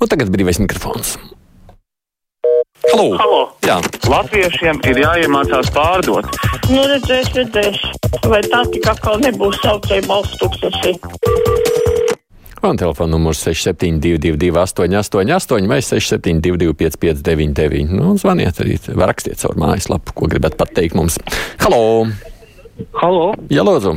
Un tagad brīvais mikrofons. Halo! Halo. Jā, Latviešiem ir jāiemācās pārdot. Nu, redzēs, redzēs. Vai tā tik atkal nebūs saucēja balsts tūkstoši? man telefona numurs 6722, 888, vai 672, 559, nu, zvaniet arī, vai rakstiet caur mājaslapu, ko gribat pateikt mums. Halo! Halo, Jā, lūdzu!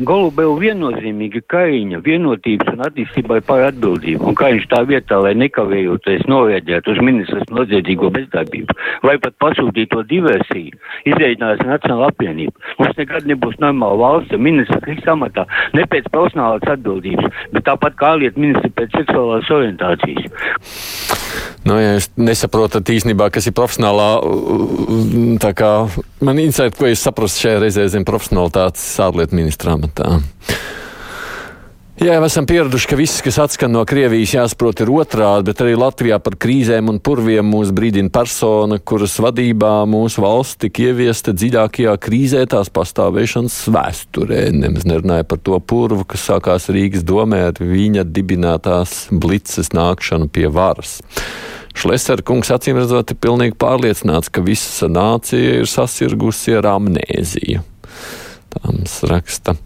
Golubēl viennozīmīgi Kaiņa vienotības un attīstībai par atbildību, un Kaiņš tā vietā, lai nekavējoties novērģētu uz ministras noziedzīgo bezdarbību, vai pat pasūtīto diversiju, izreikinās Nacionāla apvienība. Mums nekad nebūs normāla valsts, ministrs liks amatā ne pēc profesionālās atbildības, bet tāpat kā ārlietu ministri pēc seksuālās orientācijas. Nu, ja jūs nesaprotat īstenībā, kas ir profesionālā, tā kā man interesē, ko jūs saprotat šajā reizē zem profesionālitātes ārlietu ministrā amatā. Jā, jau esam pieraduši, ka viss, kas atskan no Krievijas, jāsaprot ir otrādi, bet arī Latvijā par krīzēm un purviem mūs brīdina persona, kuras vadībā mūsu valsts tika ieviesta dziļākajā krīzē tās pastāvēšanas vēsturē. Nemaz nerunāja par to purvu, kas sākās Rīgas domē ar viņa dibinātās blices nākšanu pie varas. Šlesera kungs acīm redzot ir pilnīgi pārliecināts, ka visa nācija ir sasirgusi ar amnēziju. Tā mums raksta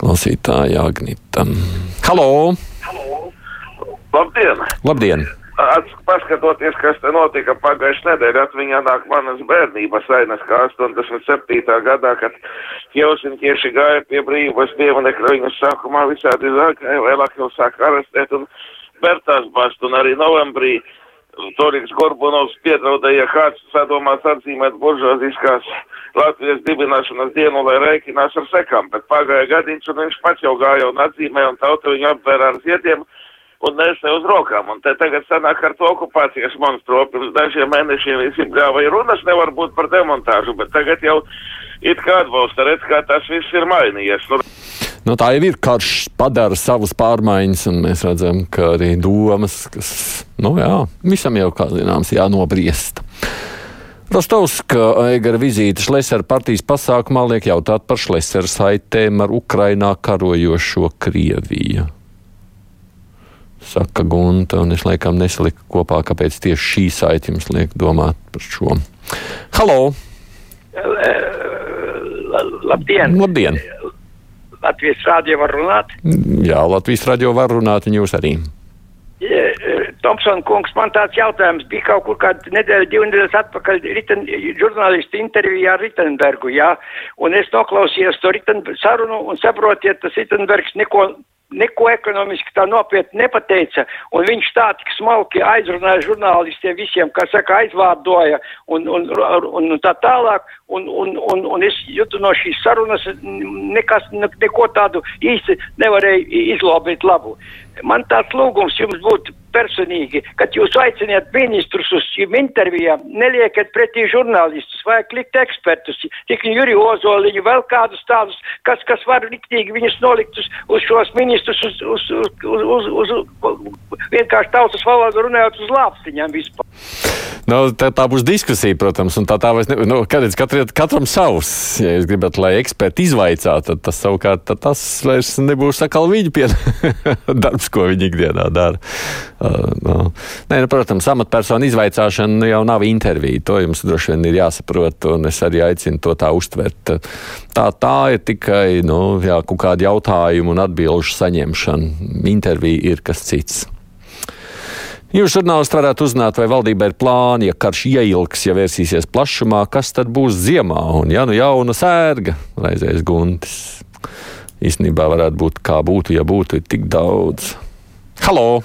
klausītāja Agnita. Halo! Labdien! Labdien! Ats, paskatoties, kas te notika pagājušajā nedēļā, atmiņā nāk manas bērnības ainas, kā 87. gadā, kad Helsinkieši gāja pie brīvības pieminekļa, viņus sākumā visādi zāgāja, vēlāk jau sāka arestēt un Bertās bast, un arī novembrī Toriks Gorbunovs piedraudēja kāds sadomās atzīmēt buržoziskās Latvijas dibināšanas dienu, lai rēķinās ar sekām, bet pagāja gadiņš, un viņš pats jau gāja un atzīmēja, un tauta viņu apvērā ar ziediem un nesē uz rokām. Un te tagad sanāk ar to okupācijas monstru. Pirms dažiem mēnešiem visiem gāva runas nevar būt par demontāžu, bet tagad jau it kā atbalsta, redz, kā tas viss ir mainījies. Nu, Nu, tā jau ir karš, padara savas pārmaiņas, un mēs redzam, ka arī domas, kas, nu jā, visam jau, kā zināms, jānobriest. Rostovska Eigara vizīte Šlesera partijas pasākumā liek jautāt par Šlesera saitēm ar Ukrainā karojošo Krieviju. Saka Gunta, un es laikam nesaliku kopā, kāpēc tieši šī saite jums liek domāt par šo. Halo! Labdien! Labdien! Latvijas rādio var runāt. Jā, Latvijas radio var runāt, un jūs arī. Tomson kungs, man tāds jautājums bija kaut kur kādu nedēļu, divu nedēļas atpakaļ riten, žurnālisti intervijā ar Ritenbergu, jā, un es noklausījos to Riten sarunu un saprotiet, tas Ritenbergs neko, neko ekonomiski tā nopietni nepateica, un viņš tā tik smalki aizrunāja žurnālistiem visiem, kā saka, aizvārdoja un, un, un, un tā tālāk, un, un, un, un es jūtu no šīs sarunas nekas, neko tādu īsti nevarēju izlobīt labu. Man tāds lūgums jums būtu personīgi, kad jūs aiciniet ministrus uz šīm intervijām, neliekat pretī žurnālistus, vajag likt ekspertus, tik Juri Ozoliņu, vēl kādus tādus, kas, kas var liktīgi viņus nolikt uz, uz šos ministrus, uz, uz, uz, uz, uz, uz vienkārši tautas valodu runājot uz lāpstiņām vispār. Nu, tā, tā būs diskusija, protams, un tā tā vairs ne, nu, kādreiz katram, katram savs. Ja jūs gribat, lai eksperti izvaicā, tad tas savukārt tad tas vairs nebūs atkal viņa pie darbs, ko viņi ikdienā dara. Uh, nu. Nē, nu, protams, amatpersonu izvaicāšana jau nav intervija. To jums droši vien ir jāsaprot, un es arī aicinu to tā uztvert. Tā, tā ir tikai nu, jā, kaut kāda jautājuma un atbilžu saņemšana. Intervija ir kas cits. Jūs, žurnālisti, varētu uzzināt, vai valdībai ir plāni, ja karš ieilgs, ja vērsīsies plašumā, kas tad būs ziemā. Un, ja nu jauna sērga, raizēs guntis. Īstenībā varētu būt kā būtu, ja būtu tik daudz. Halo!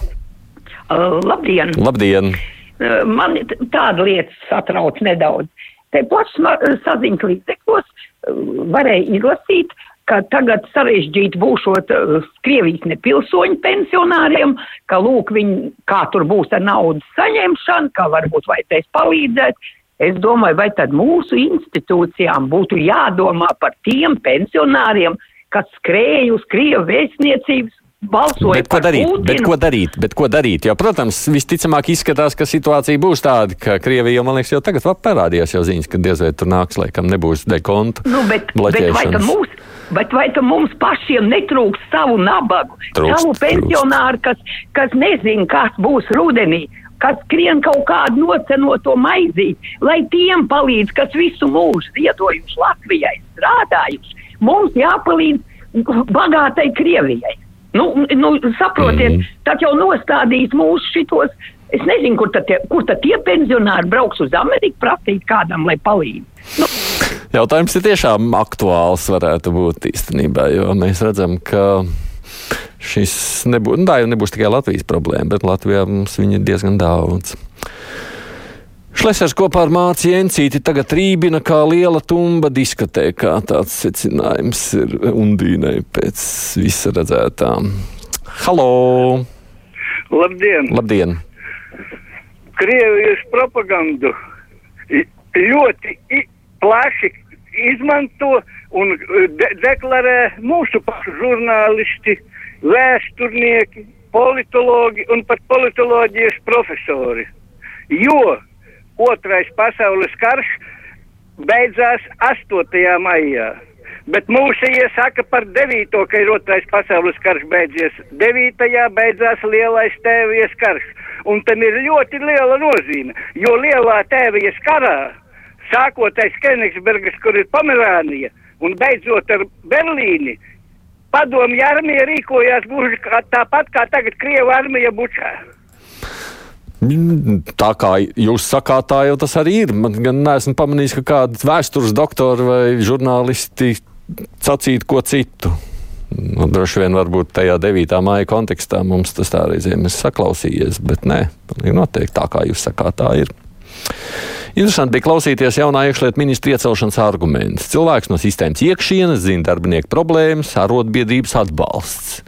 Uh, labdien! Labdien! Uh, man tāda lieta satrauc nedaudz. Te plašs saziņas līdzekļos varēja izlasīt, ka tagad sarežģīti būšot uh, Krievijas nepilsoņu pensionāriem, ka lūk viņi, kā tur būs ar naudas saņemšanu, ka varbūt vajadzēs palīdzēt. Es domāju, vai tad mūsu institūcijām būtu jādomā par tiem pensionāriem, kas skrēja uz Krievu vēstniecības balsoja Bet ko par darīt? Putinu. Bet ko darīt? Bet ko darīt? Jo, protams, visticamāk izskatās, ka situācija būs tāda, ka Krievija jau, man liekas, jau tagad parādījās jau ziņas, ka diez vai tur nāks, laikam nebūs dekontu. Nu, bet, bet vai tad mūsu, Bet vai mums pašiem netrūks savu nabagu, Trūkst, savu pensionāru, kas, kas nezina, kas būs rudenī, kas skrien kaut kādu nocenoto maizīt, lai tiem palīdz, kas visu mūžu ziedojuši Latvijai, strādājuši. Mums jāpalīdz bagātai Krievijai. Nu, nu, saprotiet, mm. tad jau nostādīs mūsu šitos. Es nezinu, kur tad, tie, kur tad tie pensionāri brauks uz Ameriku prasīt kādam, lai palīdz. Nu, Jautājums ir tiešām aktuāls, varētu būt īstenībā, jo mēs redzam, ka šis nebūs, nu, nebūs tikai Latvijas problēma, bet Latvijā mums viņa ir diezgan daudz. Šlesers kopā ar Mārciņu Encīti tagad rībina kā liela tumba diskotēkā. Tāds secinājums ir Undīnai pēc visa redzētā. Halo! Labdien! Labdien! Krievijas propagandu ļoti plaši izmanto un e, de deklarē mūsu pašu žurnālisti, vēsturnieki, politologi un pat politoloģijas profesori. Jo otrais pasaules karš beidzās 8. maijā. Bet mūsējie saka par 9. ka ir otrais pasaules karš beidzies. 9. beidzās lielais tēvijas karš. Un tam ir ļoti liela nozīme, jo lielā tēvijas karā, sākot aiz Kenigsbergas, kur ir Pomerānija, un beidzot ar Berlīni, padomju armija rīkojās gluži tāpat kā tagad Krieva armija bučā. Mm, Tā kā jūs sakāt, tā jau tas arī ir. Man gan neesmu pamanījis, ka kāds vēstures doktori vai žurnālisti sacītu ko citu. Nu, droši vien varbūt tajā 9. māja kontekstā mums tas tā reizēm ir saklausījies, bet nē, noteikti tā kā jūs sakāt, tā ir. Interesanti bija klausīties jaunā iekšlietu ministra iecelšanas argumentus. Cilvēks no sistēmas iekšienes zina darbinieku problēmas, arotbiedrības atbalsts.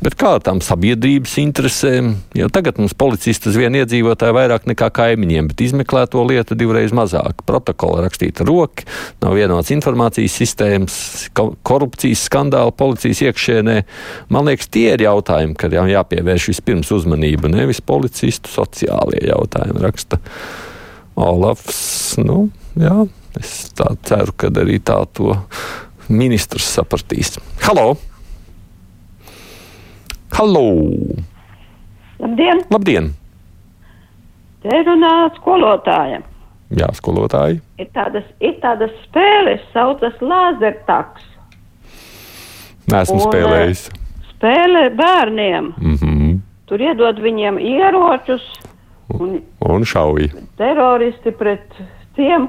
Bet kā tam sabiedrības interesēm? Jau tagad mums policisti uz vienu iedzīvotāju vairāk nekā kaimiņiem, bet izmeklēto lietu divreiz mazāk. Protokola rakstīta roka, nav vienots informācijas sistēmas, ko- korupcijas skandāli policijas iekšienē. Man liekas, tie ir jautājumi, kad jau jāpievērš vispirms uzmanība, nevis policistu sociālie jautājumi, raksta Olafs. Nu, jā, es tā ceru, ka arī tā to ministrs sapratīs. Halo! Halo! Labdien! Labdien! Te runā skolotājiem. Jā, skolotāji. Ir tādas, ir tādas spēles, saucas Lāzertaks. Nesmu Un, spēlējis. Spēle bērniem. Mm -hmm. Tur iedod viņiem ieročus un Un šauji. teroristi pret tiem.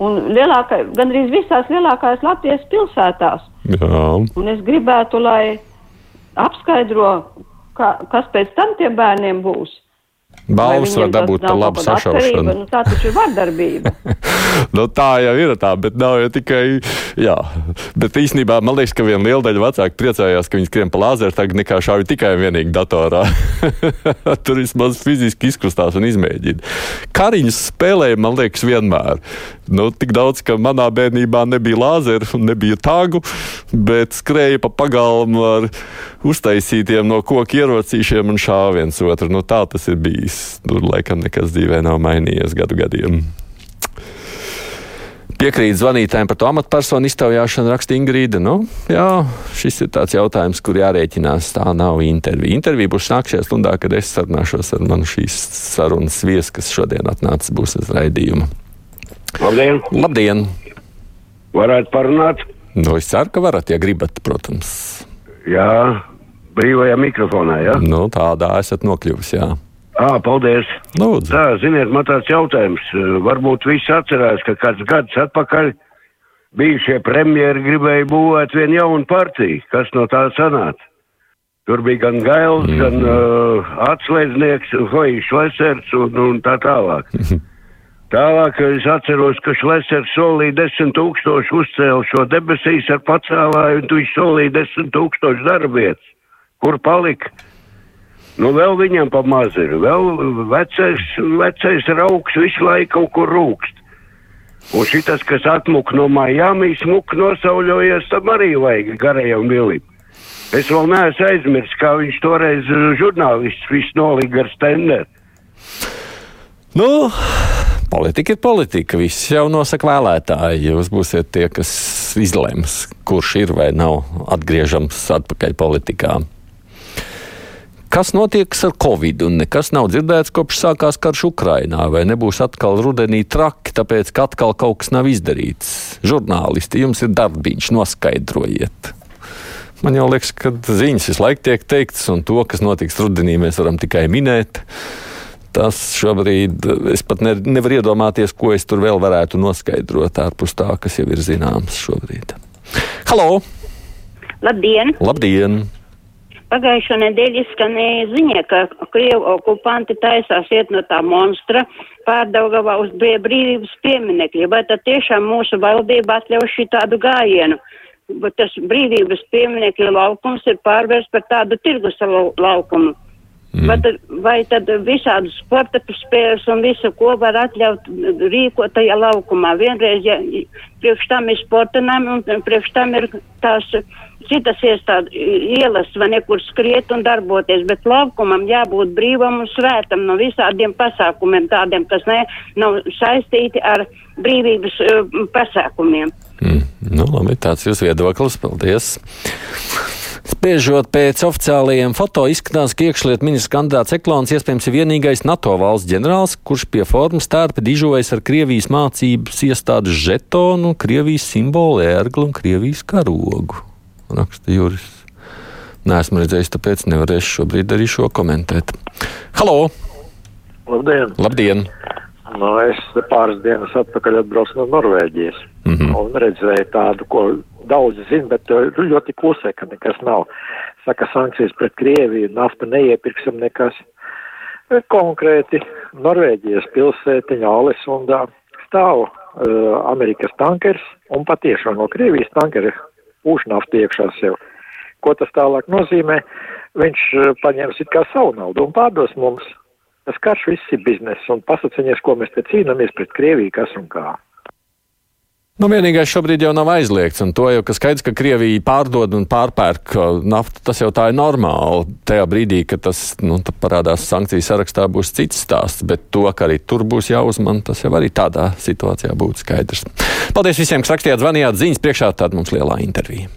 Un lielākai, gandrīz visās lielākajās Latvijas pilsētās. Jā. Un es gribētu, lai apskaidro, ka, kas pēc tam tiem bērniem būs. Balvas var dabūt par labu kāda atkarība? sašaušanu. Nu, tā taču ir vardarbība. nu, tā jau ir tā, bet nav jau tikai. Jā, bet īstenībā man liekas, ka viena liela daļa vecāku priecājās, ka viņi skrien pa lāzeru tagad nekā šauj tikai un vienīgi datorā. Tur vismaz fiziski izkustās un izmēģina. Kariņus spēlēja, man liekas, vienmēr. Nu, tik daudz, ka manā bērnībā nebija lāzeru nebija tagu, bet skrēja pa pagalmu ar uztaisītiem no koku ierocīšiem un šāva viens otru. Nu, tā tas ir bijis. Tur laikam nekas dzīvē nav mainījies gadu gadiem. Piekrīt zvanītājiem par to amatpersonu iztaujāšanu, raksta Ingrīda. Nu, jā, šis ir tāds jautājums, kur jārēķinās. Tā nav intervija. Intervija būs nākamajā stundā, kad es sarunāšos ar manu šīs sarunas viesu, kas šodien atnācis būs uz raidījumu. Labdien! Labdien! Varētu parunāt? Nu, es ceru, ka varat, ja gribat, protams. Jā, brīvajā mikrofonā, jā? Nu, tādā esat nokļuvis, jā. Ā, paldies! Lūdzu. Tā, ziniet, man tāds jautājums. Varbūt visi atcerās, ka kāds gads atpakaļ bijušie premjeri gribēja būvēt vienu jaunu partiju. Kas no tā sanāca? Tur bija gan Gails, mm -hmm. gan uh, atslēdznieks, Hojs Lesers un, un tā tālāk. Tālāk es atceros, ka Šlesers solīja desmit tūkstošu uzcēlu šo debesīs ar pacēlāju, un viņš solīja desmit tūkstošu darbvietas. Kur palika? Nu, vēl viņam pa maz ir. Vēl vecais, vecais rauks visu laiku kaut kur rūkst. Un šitas, kas atmuk no Miami, smuk nosauļojies, tam arī vajag garajam vilim. Es vēl neesmu aizmirsis, kā viņš toreiz žurnālists visu nolīga ar stenderu. Nu, politika ir politika. Viss jau nosaka vēlētāji. Jūs būsiet tie, kas izlems, kurš ir vai nav atgriežams atpakaļ politikā. Kas notiek ar Covid? Un nekas nav dzirdēts, kopš sākās karš Ukrainā. Vai nebūs atkal rudenī traki, tāpēc, ka atkal kaut kas nav izdarīts? Žurnālisti, jums ir darbiņš, noskaidrojiet. Man jau liekas, ka ziņas visu laiku tiek teiktas, un to, kas notiks rudenī, mēs varam tikai minēt. Tas šobrīd es pat ne, nevaru iedomāties, ko es tur vēl varētu noskaidrot ārpus tā, kas jau ir zināms šobrīd. Halo! Labdien! Labdien! Pagājušo nedēļu izskanēja ziņa, ka Krievu okupanti taisās iet no tā monstra pārdaugavā uz brīvības pieminekļa. Vai tad tiešām mūsu valdība atļauj šī tādu gājienu? Bet tas brīvības pieminekļa laukums ir pārvērsts par tādu tirgus laukumu. Mm. Vai, tad, vai tad visādi sporta spēles un visu, ko var atļaut rīkot tajā laukumā? Vienreiz, ja priekš tam ir sporta nami un priekš tam ir tās citas iestādes ielas vai nekur skriet un darboties, bet laukumam jābūt brīvam un svētam no visādiem pasākumiem, tādiem, kas ne, nav saistīti ar brīvības uh, pasākumiem. Mm. Nu, labi, tāds jūs viedoklis. Paldies! Spriežot pēc oficiālajiem foto, izskatās, ka iekšlietu ministrs kandidāts Eklons iespējams ir vienīgais NATO valsts ģenerālis, kurš pie formas tērpa dižojas ar Krievijas mācības iestādes žetonu, Krievijas simbolu ērglu un Krievijas karogu. Raksta Juris. Nē, esmu redzējis, tāpēc nevarēšu šobrīd arī šo komentēt. Halo! Labdien! Labdien. Nu, es pāris dienas atpakaļ atbraucu no Norvēģijas mm -hmm. un redzēju tādu, ko daudzi zina, bet uh, ļoti klusē, ka nekas nav. Saka, sankcijas pret Krieviju, naftu neiepirksim nekas. Konkrēti, Norvēģijas pilsētiņa Alesundā stāv uh, Amerikas tankers un patiešām no Krievijas tankera pūš naftu iekšā sev. Ko tas tālāk nozīmē? Viņš uh, paņems it kā savu naudu un pārdos mums. Tas karš viss ir bizness un pasaciņies, ko mēs te cīnāmies pret Krieviju, kas un kā. Nu, vienīgais šobrīd jau nav aizliegts, un to jau ka skaidrs, ka Krievija pārdod un pārpērk naftu, tas jau tā ir normāli. Tajā brīdī, kad tas nu, parādās sankciju sarakstā, būs cits stāsts, bet to, ka arī tur būs jāuzman, tas jau arī tādā situācijā būtu skaidrs. Paldies visiem, kas rakstījāt, zvanījāt ziņas priekšā, tāda mums lielā intervija.